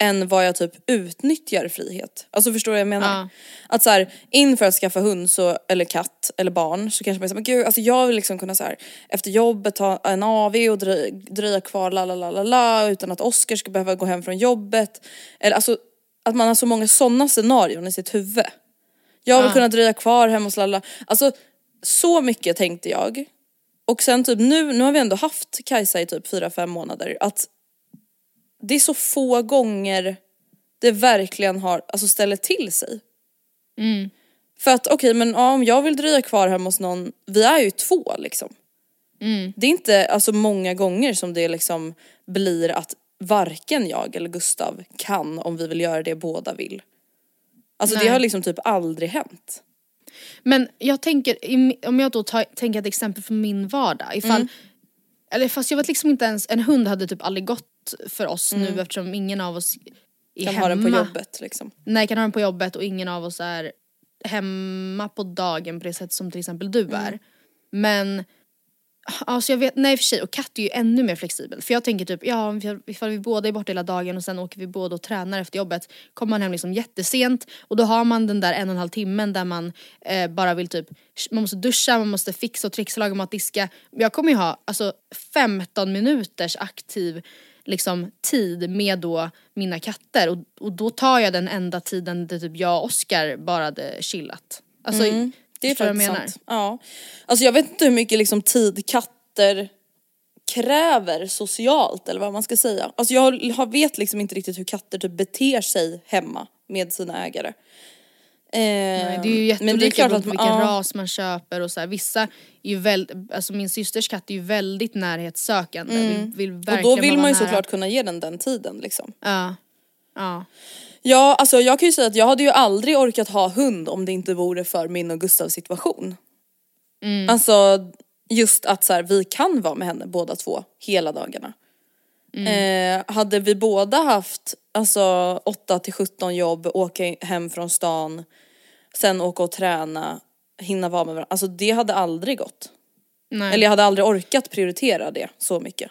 än vad jag typ utnyttjar frihet. Alltså förstår du vad jag menar? Ja. Att så här, inför att skaffa hund så, eller katt eller barn så kanske man säger men gud alltså jag vill liksom kunna så här, efter jobbet ta en AV och dröja, dröja kvar la la la la la utan att Oscar ska behöva gå hem från jobbet. Eller alltså att man har så många sådana scenarion i sitt huvud. Jag vill Ja. kunna dröja kvar hemma hos Lalla. Alltså så mycket tänkte jag. Och sen typ nu, nu har vi ändå haft Kajsa i typ 4-5 månader. Att det är så få gånger det verkligen har, alltså ställer till sig. Mm. För att okej men ja, om jag vill dröja kvar hemma hos någon, vi är ju två liksom. Mm. Det är inte alltså många gånger som det liksom blir att varken jag eller Gustav kan om vi vill göra det båda vill. Alltså det Nej. har liksom typ aldrig hänt. Men jag tänker, om jag då tar, tänker ett exempel från min vardag. Ifall, Mm. Eller fast jag vet liksom inte ens, en hund hade typ aldrig gått för oss nu eftersom ingen av oss är Mm. Kan hemma. ha den på jobbet liksom. Nej kan ha den på jobbet och ingen av oss är hemma på dagen på det sätt som till exempel du är. Mm. Men Alltså jag vet, nej i och för sig och katt är ju ännu mer flexibel för jag tänker typ ja ifall- vi båda är borta hela dagen och sen åker vi båda och tränar efter jobbet kommer man hem liksom jättesent och då har man den där en och en halv timmen där man eh, bara vill typ man måste duscha, man måste fixa och trixa, laga mat, diska. Jag kommer ju ha alltså 15 minuters aktiv liksom tid med då mina katter och, och då tar jag den enda tiden där typ jag och Oskar bara hade chillat. Alltså, mm. Det är faktiskt jag menar? sant. Ja. Alltså jag vet inte hur mycket liksom tid katter kräver socialt eller vad man ska säga. Alltså jag vet liksom inte riktigt hur katter typ beter sig hemma med sina ägare. Nej, det är ju jätteolika är klart beroende på vilken ja, ras man köper och så här. Vissa är ju väldigt, alltså min systers katt är ju väldigt närhetssökande. Vill, vill Och då vill man ju nära. såklart kunna ge den den tiden liksom. Ja. Ja. Ja, alltså jag kan ju säga att jag hade ju aldrig orkat ha hund om det inte vore för min och Gustavs situation. Mm. Alltså just att så här, vi kan vara med henne båda två hela dagarna. Mm. Eh, hade vi båda haft alltså 8 till 17 jobb, åka hem från stan, sen åka och träna, hinna vara med varandra. Alltså det hade aldrig gått. Nej. Eller jag hade aldrig orkat prioritera det så mycket.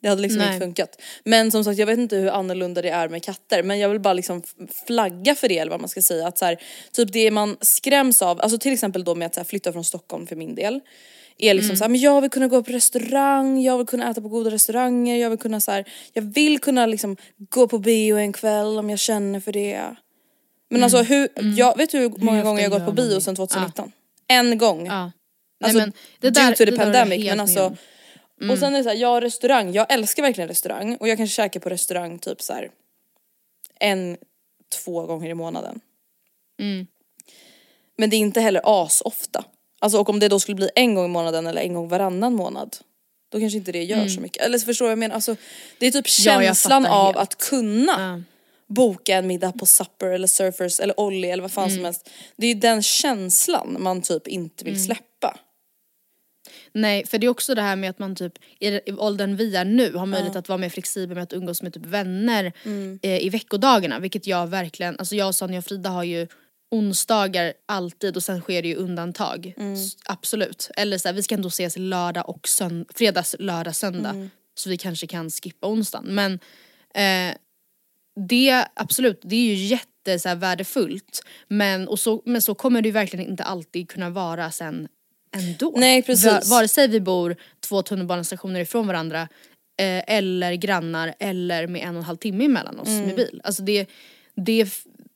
Det hade liksom Nej. inte funkat. Men som sagt jag vet inte hur annorlunda det är med katter men jag vill bara liksom flagga för det eller vad man ska säga. Att så här, typ det man skräms av, alltså till exempel då med att så här, flytta från Stockholm för min del. Är liksom så här, men jag vill kunna gå på restaurang, jag vill kunna äta på goda restauranger, jag vill kunna så här, jag vill kunna liksom gå på bio en kväll om jag känner för det. Men alltså hur, jag vet du hur många ofta gånger jag gått på bio sedan 2019? En gång. Ja. Nej, Alltså, men det due där, to the pandemic men med om. och sen är det såhär, ja restaurang, jag älskar verkligen restaurang och jag kanske käkar på restaurang typ så här en, två gånger i månaden. Mm. Men det är inte heller as ofta. Alltså och om det då skulle bli en gång i månaden eller en gång varannan månad då kanske inte det gör så mycket. Eller så förstår vad jag menar? Alltså, det är typ Mm. Ja, jag känslan fattar av helt. att kunna Ja. boka en middag på Supper eller Surfers eller Ollie eller vad fan Mm. som helst. Det är ju den känslan man typ inte Mm. vill släppa. Nej, för det är också det här med att man typ i i åldern vi är nu har möjlighet att vara mer flexibel med att umgås med typ vänner Mm. eh, i veckodagarna. Vilket jag verkligen, alltså jag, Sonja och Frida har ju onsdagar alltid och sen sker det ju undantag. Mm. Absolut. Eller så här, vi ska ändå ses lördag och sönd- fredags, lördag, söndag. Mm. Så vi kanske kan skippa onsdagen. Men eh, det, absolut, det är ju jätte så här, värdefullt. Men, och så, men så kommer det ju verkligen inte alltid kunna vara sen ändå. Nej, precis. Va- Vare sig vi bor två tunnelbanestationer ifrån varandra eh, eller grannar eller med en och en halv timme emellan oss Mm. med bil. Alltså det, det,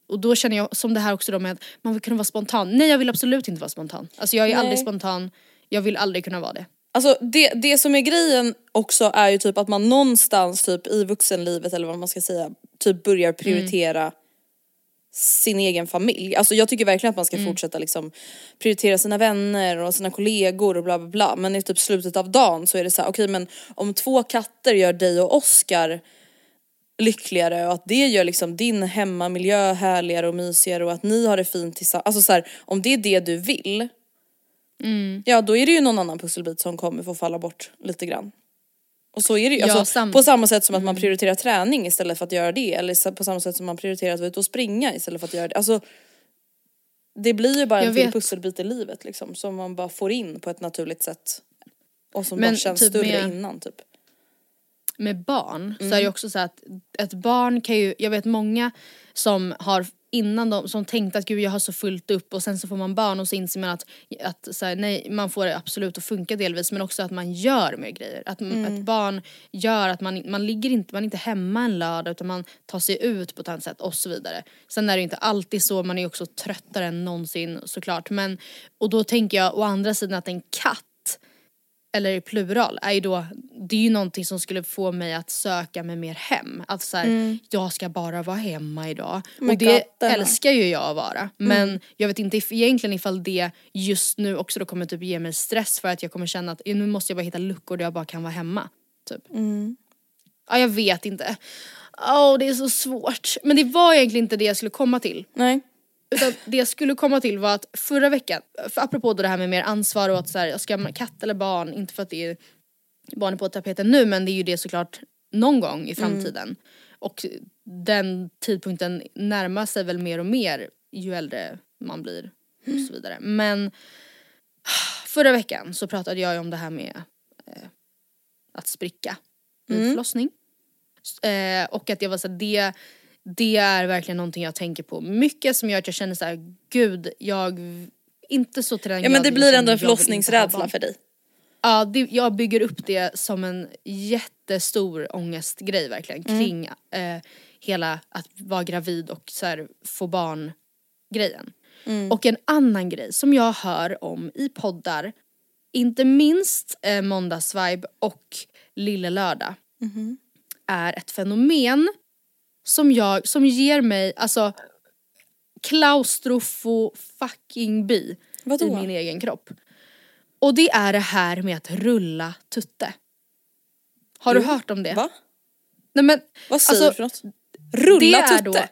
och då känner jag som det här också då med att man vill kunna vara spontan. Nej jag vill absolut inte vara spontan. Alltså jag är Nej. aldrig spontan, jag vill aldrig kunna vara det. Alltså det, det som är grejen också är ju typ att man någonstans typ i vuxenlivet eller vad man ska säga typ börjar prioritera sin egen familj. Alltså jag tycker verkligen att man ska fortsätta liksom prioritera sina vänner och sina kollegor och bla bla bla men i typ slutet av dagen så är det så här: okej men om två katter gör dig och Oscar lyckligare och att det gör liksom din hemmamiljö härligare och mysigare och att ni har det fint tillsammans. Alltså så här, om det är det du vill Ja då är det ju någon annan pusselbit som kommer få falla bort lite grann. Och så är det ju. Ja, Alltså, sam- på samma sätt som att man prioriterar träning istället för att göra det. Eller på samma sätt som man prioriterar att vara ute och springa istället för att göra det. Alltså, det blir ju bara en Jag till vet. pusselbit i livet liksom. Som man bara får in på ett naturligt sätt. Och som Men bara känns typ större med- innan typ. med barn så är Mm. det ju också så att ett barn kan ju, jag vet många som har innan de, som tänkte att gud jag har så fullt upp och sen så får man barn och så inser man att, att så här, nej man får det absolut att funka delvis men också att man gör mer grejer. Att Mm. ett barn gör att man, man ligger inte, man är inte hemma en lördag utan man tar sig ut på ett annat sätt och så vidare. Sen är det ju inte alltid så, man är ju också tröttare än någonsin såklart men och då tänker jag å andra sidan att en katt eller i plural, är ju då, det är ju någonting som skulle få mig att söka mig mer hem. Att så här, jag ska bara vara hemma idag. Mm. Men och det katterna. älskar ju jag att vara. Men jag vet inte if, egentligen ifall det just nu också då kommer typ ge mig stress för att jag kommer känna att nu måste jag bara hitta luckor där jag bara kan vara hemma. Typ. Mm. Ja jag vet inte. Åh det är så svårt. Men det var egentligen inte det jag skulle komma till. Nej. Utan det jag skulle komma till var att förra veckan, för apropå då det här med mer ansvar och att så här, jag ska katt eller barn, inte för att det är barn på tapeten nu men det är ju det såklart någon gång i framtiden. Och den tidpunkten närmar sig väl mer och mer ju äldre man blir och så vidare. Men förra veckan så pratade jag ju om det här med eh, att spricka vid förlossning. S- Eh, och att jag var så här, det, det är verkligen någonting jag tänker på mycket som gör att jag känner så här, gud jag inte så till den Ja men det blir ändå en förlossningsrädsla för dig. Ja, det, jag bygger upp det som en jättestor ångestgrej verkligen kring eh, hela att vara gravid och så här, få barn grejen. Och en annan grej som jag hör om i poddar, inte minst eh, Måndagsvibe och Lille Lördag, är ett fenomen som jag, som ger mig, alltså klaustrofo fucking bi Vadå? i min egen kropp. Och det är det här med att rulla tutte. Har Jo. du hört om det? Va? Nej men Vad säger Alltså, du för något? Rulla tutte?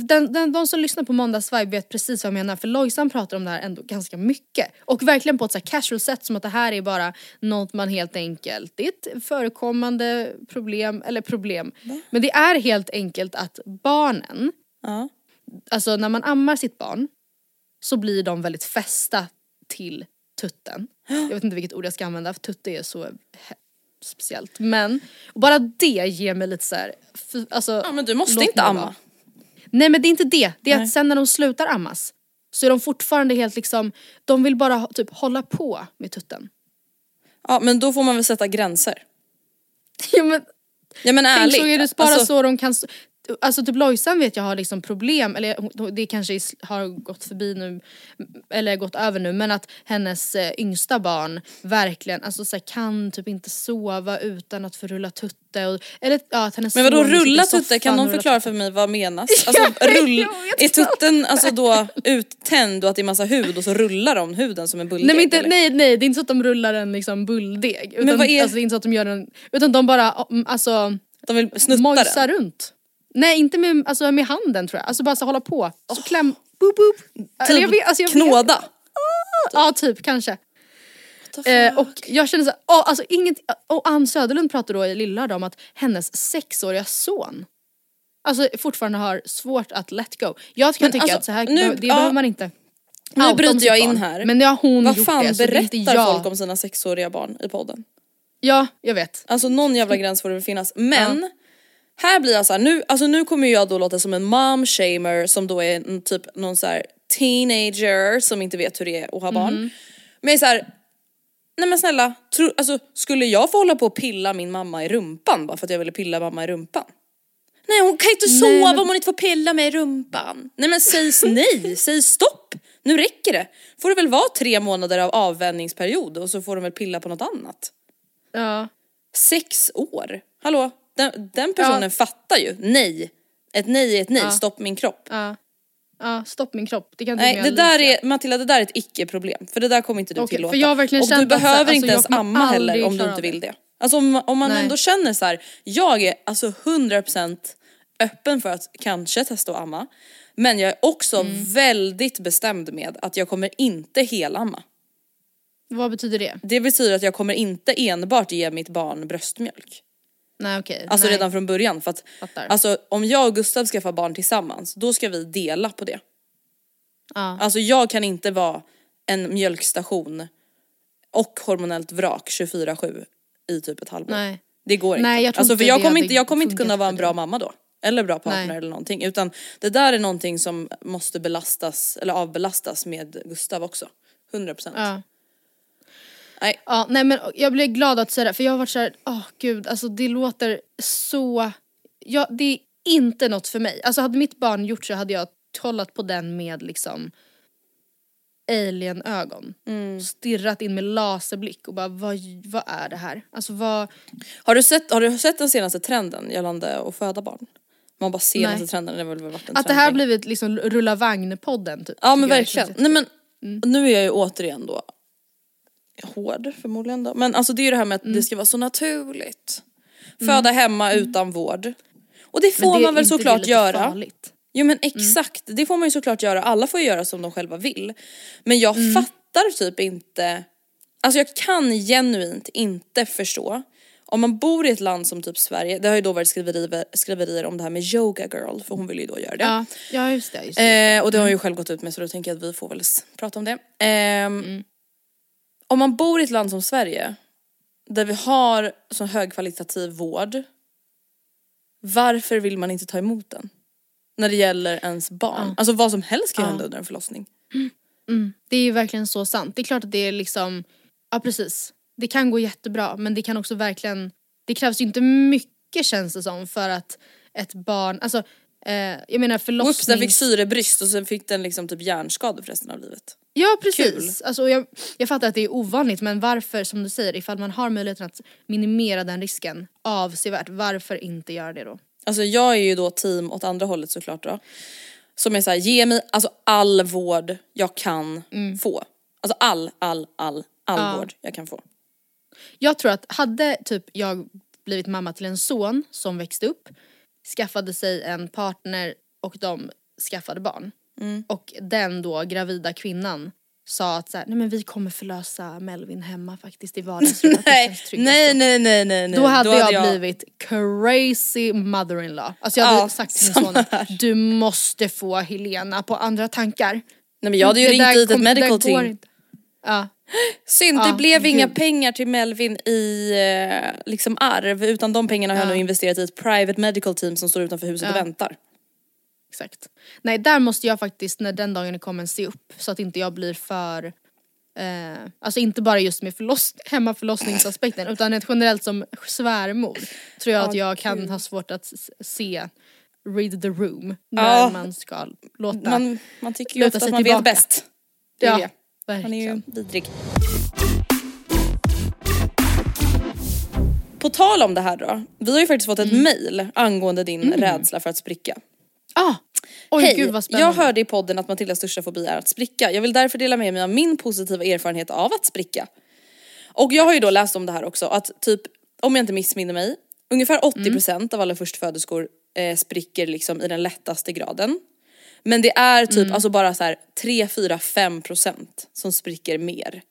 Den, den, de som lyssnar på Måndagsvibe vet precis vad jag menar för Lojsan pratar om det här ändå ganska mycket. Och verkligen på ett så här casual sätt som att det här är bara något man helt enkelt, det är ett förekommande problem, eller problem. Men det är helt enkelt att barnen, Ja. alltså när man ammar sitt barn så blir de väldigt fästa till tutten. Jag vet inte vilket ord jag ska använda för tutte är så speciellt. Men bara det ger mig lite så här, alltså, ja men du måste inte amma. vara. Nej men det är inte det, det är Nej. att sen när de slutar ammas så är de fortfarande helt liksom, de vill bara typ hålla på med tutten. Ja men då får man väl sätta gränser. Ja men Ja men tänk ärligt. så är det bara alltså, så de kan, alltså typ Lojsan vet jag har liksom problem, eller det kanske har gått förbi nu, eller gått över nu, men att hennes eh, yngsta barn verkligen alltså, så här, kan typ inte sova utan att få rulla tutte. Och, eller ja, att hennes Men vadå rulla tutte, kan någon förklara för mig vad menas? Alltså rull, är tutten alltså då uttänd och att det är massa hud och så rullar de huden som en bulldeg? Nej, men inte, eller? nej nej det är inte så att de rullar en liksom bulldeg. Utan, vad är- alltså, det är inte så att de gör en, utan de bara mm, alltså De vill snutta den? runt. Nej inte med, alltså, med handen tror jag, alltså bara så hålla på. Så kläm, boop boop. Eller jag vet- alltså, jag vet- Knåda? Ja typ kanske. Eh, och jag känner såhär, oh, alltså inget, och Ann Söderlund pratar då i Lillard om att hennes sexåriga son Alltså fortfarande har svårt att let go. Jag kan Men tycka alltså, att så här, nu- det ja. behöver man inte Nu bryter jag in barn. här. Men nu har hon Vad gjort fan det det är inte berättar jag. folk om sina sexåriga barn i podden? Ja, jag vet. Alltså någon jävla gräns får det väl finnas. Men här blir jag så här, nu, alltså nu kommer jag då låta som en mom shamer som då är en, typ någon så här teenager som inte vet hur det är att ha barn. Men så här, nej men snälla, tro, alltså, skulle jag få hålla på och pilla min mamma i rumpan bara för att jag ville pilla mamma i rumpan? Nej hon kan inte sova men- om hon inte får pilla mig i rumpan. Nej men säg nej, säg stopp. Nu räcker det. Får det väl vara tre månader av avvänjningsperiod och så får de väl pilla på något annat. Ja. Sex år? Hallå? Den, den personnen Ja. fattar ju. Nej. Ett nej är ett nej, stopp min kropp. Ja. Ja, stopp min kropp. Det kan till Nej det där är, Matilda det där är ett icke-problem. För det där kommer inte du Okej, tillåta. för jag har verkligen och du behöver alltså, inte ens amma heller om du inte vill det. det. Alltså om, om man Nej. ändå känner så här, jag är alltså 100% öppen för att kanske testa att amma. Men jag är också Mm. väldigt bestämd med att jag kommer inte helamma. Vad betyder det? Det betyder att jag kommer inte enbart ge mitt barn bröstmjölk. Nej okej. Alltså nej. redan från början för att Fattar. alltså, om jag och Gustav skaffar barn tillsammans då ska vi dela på det. Ja. Alltså jag kan inte vara en mjölkstation och hormonellt vrak 24-7 i typ ett halvår. Nej. Det går inte. Nej, jag tror alltså, för inte jag kommer inte, jag kommer inte kunna vara en bra mamma då. Eller bra partner Nej. eller någonting. Utan det där är någonting som måste belastas eller avbelastas med Gustav också. 100%. Ja. Nej. Ja, nej men jag blir glad att säga det för jag har varit såhär, åh gud alltså det låter så, ja det är inte något för mig. Alltså hade mitt barn gjort så hade jag kollat på den med liksom alien-ögon. Mm. Stirrat in med laserblick och bara vad, vad är det här? Alltså vad, Har, du sett, har du sett den senaste trenden gällande att föda barn? Man bara senaste Nej. trenden, det har väl varit en att det trend här blivit liksom rulla vagn-podden typ. Ja men verkligen. Nej men Mm. nu är jag ju återigen då hård förmodligen då. Men alltså det är ju det här med att Mm. det ska vara så naturligt. Föda hemma utan vård. Och det får det- man väl såklart göra. farligt? Jo men exakt, det får man ju såklart göra. Alla får ju göra som de själva vill. Men jag Mm. fattar typ inte, alltså jag kan genuint inte förstå om man bor i ett land som typ Sverige, det har ju då varit skriverier, skriverier om det här med yoga girl för hon vill ju då göra det. Ja, ja just det. Just det. Eh, och det har hon ju själv gått ut med så då tänker jag att vi får väl prata om det. Ehm, Om man bor i ett land som Sverige där vi har så högkvalitativ vård varför vill man inte ta emot den? När det gäller ens barn. Alltså vad som helst kan Ja. hända under en förlossning. Det är ju verkligen så sant. Det är klart att det är liksom, ja precis. Det kan gå jättebra men det kan också verkligen, det krävs ju inte mycket känns det som för att ett barn, alltså eh, jag menar Oops, den fick syrebrist och sen fick den liksom typ hjärnskador för resten av livet. Ja precis. Alltså, jag, jag fattar att det är ovanligt men varför som du säger ifall man har möjligheten att minimera den risken avsevärt, varför inte göra det då? Alltså jag är ju då team åt andra hållet såklart då. som är såhär, ge mig alltså all vård jag kan få. Alltså all, all, all, all Ja. vård jag kan få. Jag tror att hade typ jag blivit mamma till en son som växte upp, skaffade sig en partner och de skaffade barn. Mm. Och den då gravida kvinnan sa att så här, nej men vi kommer förlösa Melvin hemma faktiskt i vardagsrummet. Nej, nej, så." nej, nej, nej, nej. Då hade jag, blivit crazy mother-in-law. Alltså jag hade Ja, sagt till min son du måste få Helena på andra tankar. Nej men jag hade ju Det ringt dit ett medical team. Ja. Synd, det blev inga gud. pengar till Melvin i eh, liksom arv utan de pengarna har jag Ja. nu investerat i ett private medical team som står utanför huset och Ja. väntar. Exakt. Nej där måste jag faktiskt när den dagen kommer se upp så att inte jag blir för eh, Alltså inte bara just med förloss, hemmaförlossningsaspekten utan ett generellt som svärmor tror jag Ja, att jag kan gud. ha svårt att se read the room när Ja. man ska låta Man, man tycker ju ofta att man tillbaka. vet bäst. Det Ja, det. Han är ju verkligen. vidrig. På tal om det här då. Vi har ju faktiskt fått ett Mm. mail angående din rädsla för att spricka. Ah, oj Hej, gud vad spännande. jag hörde i podden att Matildas största fobi är att spricka. Jag vill därför dela med mig av min positiva erfarenhet av att spricka. Och jag har ju då läst om det här också att typ, om jag inte missminner mig, ungefär 80% av alla förstföderskor eh, spricker liksom i den lättaste graden. Men det är typ alltså bara så här 3, 4, 5% som spricker mer.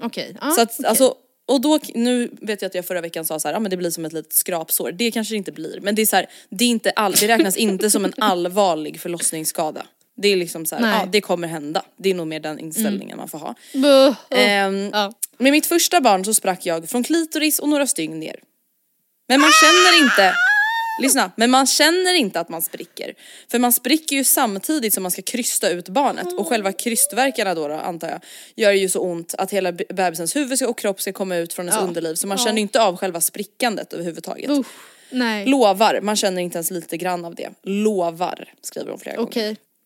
Okej. ah, Så att, okej. alltså, och då, nu vet jag att jag förra veckan sa så här, ja men det blir som ett litet skrapsår. Det kanske det inte blir, men det är så här, det, är inte all, det räknas inte som en allvarlig förlossningsskada. Det är liksom så här, ja det kommer hända. Det är nog mer den inställningen man får ha. Buh. Ehm, Ja. Med mitt första barn så sprack jag från klitoris och några stygn ner. Men man känner inte, lyssna, men man känner inte att man spricker. För man spricker ju samtidigt som man ska krysta ut barnet och själva krystverkarna då, då antar jag gör ju så ont att hela be- bebisens huvud och kropp ska komma ut från ens Ja. underliv så man känner ju inte av själva sprickandet överhuvudtaget. Usch, nej. Lovar, man känner inte ens lite grann av det. Lovar, skriver hon flera gånger.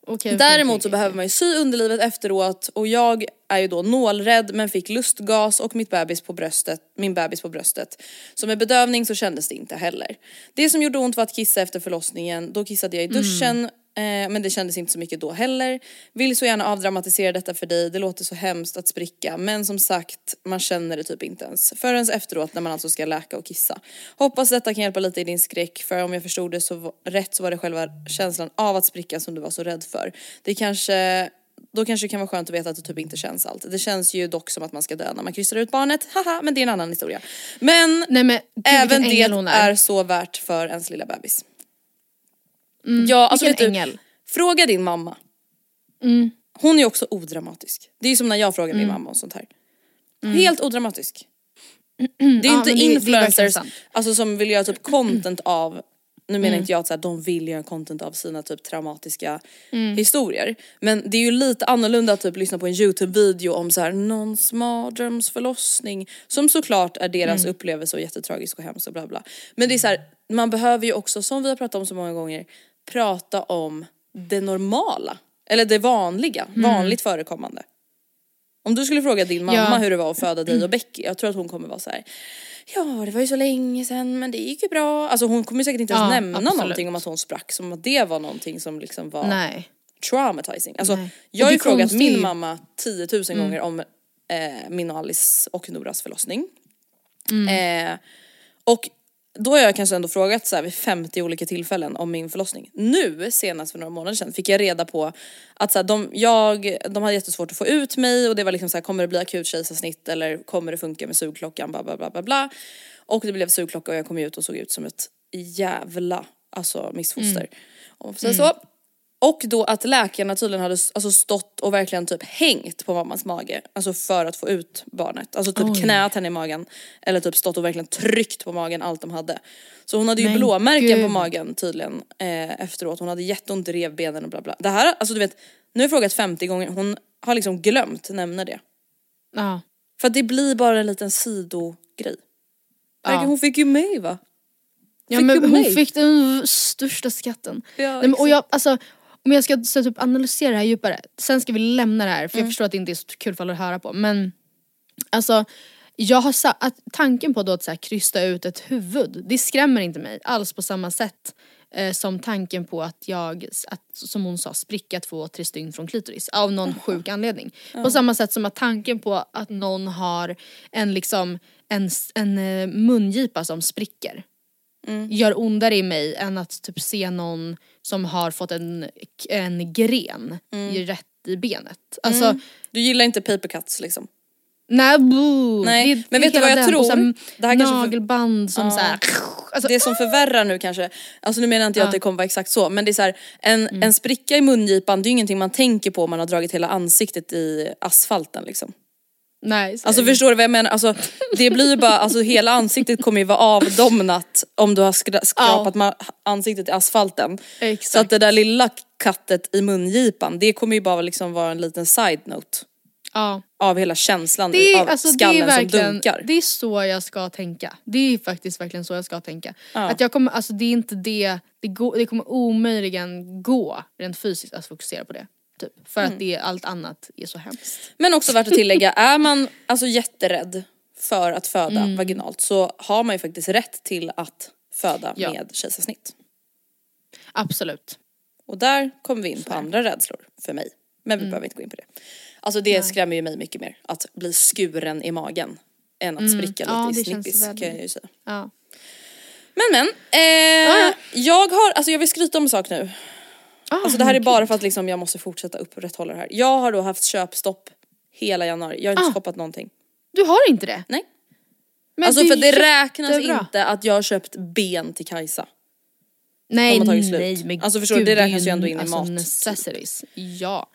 Okej, Däremot okej, så okej. behöver man ju sy underlivet efteråt och jag är ju då nålrädd men fick lustgas och mitt bebis på bröstet, min bebis på bröstet. Så med bedövning så kändes det inte heller. Det som gjorde ont var att kissa efter förlossningen, då kissade jag i duschen eh, men det kändes inte så mycket då heller. Vill så gärna avdramatisera detta för dig, det låter så hemskt att spricka men som sagt man känner det typ inte ens förrän efteråt när man alltså ska läka och kissa. Hoppas detta kan hjälpa lite i din skräck för om jag förstod det så rätt så var det själva känslan av att spricka som du var så rädd för. Det kanske då kanske det kan vara skönt att veta att det typ inte känns allt. Det känns ju dock som att man ska dö när man kryssar ut barnet, haha men det är en annan historia. Men Nej men även det är. är så värt för ens lilla bebis. Mm, Ja alltså vet vilken du, ängel. fråga din mamma. Mm. Hon är också odramatisk. Det är som när jag frågar min mamma och sånt här. Helt odramatisk. Det är Mm. Ja, inte det- det influencers sant. alltså, som vill göra typ content av nu menar Mm. inte jag att så här, de vill göra content av sina typ traumatiska Mm. historier. Men det är ju lite annorlunda att typ lyssna på en YouTube-video om så här någons mardrömsförlossning. Som såklart är deras Mm. upplevelse och jättetragisk och hemskt och bla bla. Men det är så här, man behöver ju också, som vi har pratat om så många gånger, prata om det normala. Eller det vanliga, vanligt förekommande. Om du skulle fråga din mamma Mm. Ja. hur det var att föda dig och Becky, jag tror att hon kommer vara så här. Ja det var ju så länge sedan men det gick ju bra. Alltså hon kommer säkert inte ens Ja, nämna absolut. någonting om att hon sprack som att det var någonting som liksom var Nej. traumatizing. Alltså Nej. jag har ju frågat konstiga är min mamma 10 000 gånger om eh, min och Alice och Noras förlossning. Eh, och då har jag kanske ändå frågat så här vid 50 olika tillfällen om min förlossning. Nu senast för några månader sedan fick jag reda på att så här, de, jag, de hade jättesvårt att få ut mig och det var liksom så här, kommer det bli akut kejsarsnitt eller kommer det funka med sugklockan bla bla bla bla bla. Och det blev sugklocka och jag kom ut och såg ut som ett jävla alltså missfoster. Om man får säga så. Och då att läkarna tydligen hade alltså stått och verkligen typ hängt på mammas mage. Alltså för att få ut barnet. Alltså typ Oj. knät henne i magen. Eller typ stått och verkligen tryckt på magen allt de hade. Så hon hade ju Men blåmärken på gud. magen tydligen eh, efteråt. Hon hade jätteont i revbenen och bla bla. Det här, alltså du vet, nu har jag frågat 50 gånger. Hon har liksom glömt nämna det. Ja. För att det blir bara en liten sidogrej. Ja. hon fick ju mig va? Ja men hon mig. fick den största skatten. Ja, Nej, men, och jag, alltså, om jag ska så, typ, analysera det här djupare, sen ska vi lämna det här för jag Mm. förstår att det inte är så kul för alla att höra på. Men alltså jag har att tanken på då att så här, krysta ut ett huvud, det skrämmer inte mig alls på samma sätt Eh, som tanken på att jag, att, som hon sa, spricka två, tre stygn från klitoris av någon sjuk anledning. På samma sätt som att tanken på att någon har en liksom en, en eh, mungipa som spricker gör ondare i mig än att typ se någon som har fått en, en gren i rätt i benet. Alltså, Du gillar inte paper cuts liksom? nej, boo. Nej, Det- men det vet du vad jag den, tror? sen Det här nagelband som Ja. såhär... Alltså, Det som förvärrar nu kanske, alltså nu menar inte jag att Ja. det kommer vara exakt så men det är så här, en, en spricka i mungipan det är ju ingenting man tänker på om man har dragit hela ansiktet i asfalten liksom. Nej, så Alltså är det. förstår du vad jag menar? Alltså, det blir ju bara, alltså hela ansiktet kommer ju vara avdomnat om du har skra- skrapat ma- ansiktet i asfalten. Exakt. Så att det där lilla kattet i mungipan det kommer ju bara liksom vara en liten side note ja. av hela känslan Det är, av alltså, det skallen är verkligen, som dunkar. det är så jag ska tänka. Det är faktiskt verkligen så jag ska tänka. Ja. Att jag kommer, alltså det är inte det, det, går, det kommer omöjligen gå rent fysiskt att fokusera på det. Typ. För Mm. att det, allt annat är så hemskt. Men också värt att tillägga, är man alltså jätterädd för att föda Mm. vaginalt så har man ju faktiskt rätt till att föda Ja. med kejsarsnitt. Absolut. Och där kommer vi in på andra rädslor för mig. Men Mm. vi behöver inte gå in på det. Alltså det skrämmer ju mig mycket mer att bli skuren i magen än att spricka lite Mm. Ja, i snippis väldigt- kan jag ju säga. Ja. Men men, eh, jag har, alltså jag vill skryta om en sak nu. Ah, Alltså det här är bara för att liksom jag måste fortsätta upprätthålla det här. Jag har då haft köpstopp hela januari, jag har inte Ah. shoppat någonting. Du har inte det? Nej. Men alltså är för det räknas inte att jag har köpt ben till Kajsa. Nej, nej men Alltså, förstår du, det räknas ju ändå in i alltså mat, typ. necessities. Ja.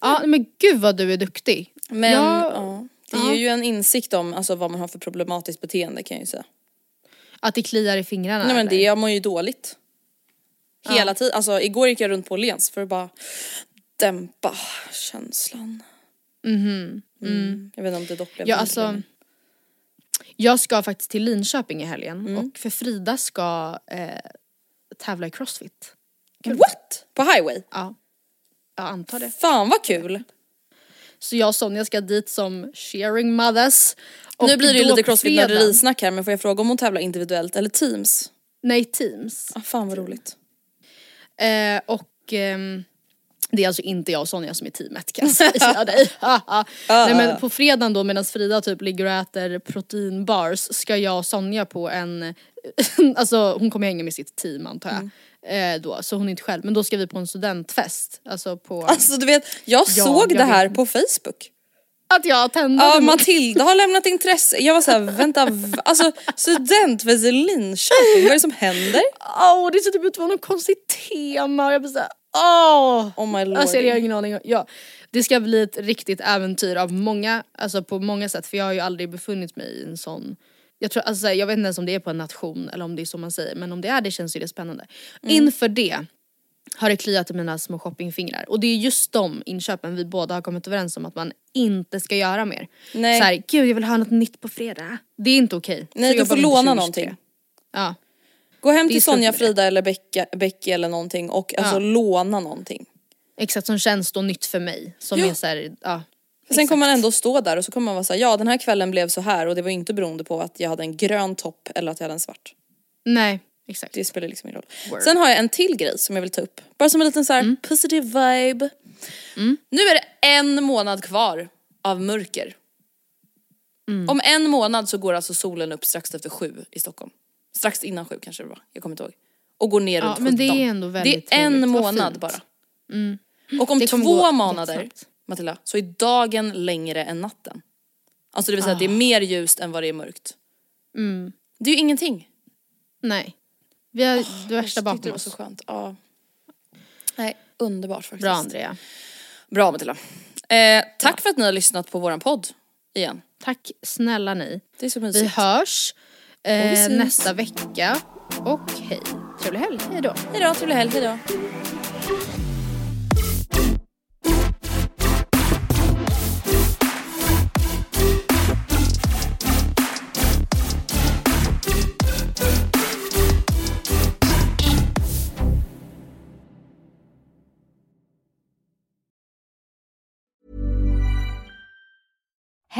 Ja men gud vad du är duktig. Men Ja, ja, det ja. ger ju en insikt om alltså, vad man har för problematiskt beteende kan jag ju säga. Att det kliar i fingrarna Nej men eller? det, jag mår ju dåligt. Hela tiden, alltså igår gick jag runt på Åhléns för att bara dämpa känslan. Mm. Jag vet inte om det dock blev Ja alltså Jag ska faktiskt till Linköping i helgen Mm. och för Frida ska eh, tävla i crossfit. What? På highway? Ja. Jag antar det. Fan vad kul! Så jag och Sonja ska dit som sharing mothers. Nu blir det ju lite på crossfit fredag- nörderisnack här men får jag fråga om hon tävlar individuellt eller teams? Nej teams. Ah, fan vad roligt. Eh, och ehm, det är alltså inte jag och Sonja som är teamet kan jag säga dig. Nej men på fredagen då medan Frida typ ligger och äter proteinbars ska jag och Sonja på en, alltså hon kommer hänga med sitt team antar jag. Eh, då, så hon är inte själv men då ska vi på en studentfest. Alltså på Alltså du vet, jag Ja, såg jag det här vet. på Facebook. Att jag tände Ja, Matilda har lämnat intresse. Jag var såhär, vänta, v- alltså studentfest i Linköping, vad är det som händer? Åh det ser typ ut att vara något konstigt tema och jag blir såhär åh. Oh my lord. Alltså jag har ingen aning. Ja, det ska bli ett riktigt äventyr av många, alltså på många sätt för jag har ju aldrig befunnit mig i en sån jag, tror, alltså, jag vet inte ens om det är på en nation eller om det är så man säger men om det är det känns ju det spännande. Mm. Inför det har det kliat i mina små shoppingfingrar och det är just de inköpen vi båda har kommit överens om att man inte ska göra mer. Nej. Så här, gud jag vill ha något nytt på fredag. Det är inte okej. Nej Så du får låna 2023. någonting. Ja. Gå hem till Sonja. Frida eller Becka, Becky eller någonting och alltså Ja. låna någonting. Exakt som känns då nytt för mig. Som Ja. är såhär, ja. För sen kommer man exakt. ändå stå där och så kommer man vara såhär, ja den här kvällen blev så här och det var inte beroende på att jag hade en grön topp eller att jag hade en svart. Nej, exakt. Det spelar liksom ingen roll. Word. Sen har jag en till grej som jag vill ta upp. Bara som en liten såhär Mm. positive vibe. Nu är det en månad kvar av mörker. Mm. Om en månad så går alltså solen upp strax efter sju i Stockholm. Strax innan sju kanske det var, jag kommer inte ihåg. Och går ner Ja, runt men det 17. är ändå väldigt Det är en trevligt. Månad bara. Och om Det två månader. Matilda, så är dagen längre än natten. Alltså det vill säga att det är Ah. mer ljust än vad det är mörkt. Mm. Det är ju ingenting. Nej. Vi har det värsta bakom det var oss. så skönt. Ja. Nej, underbart faktiskt. Bra Andrea. Bra Matilda. Eh, tack för att ni har lyssnat på våran podd igen. Tack snälla ni. Det är så Vi mysigt. hörs vi eh, syns. nästa vecka. Och hej. Trevlig helg. Hej då. Hejdå, trevlig helg, hejdå.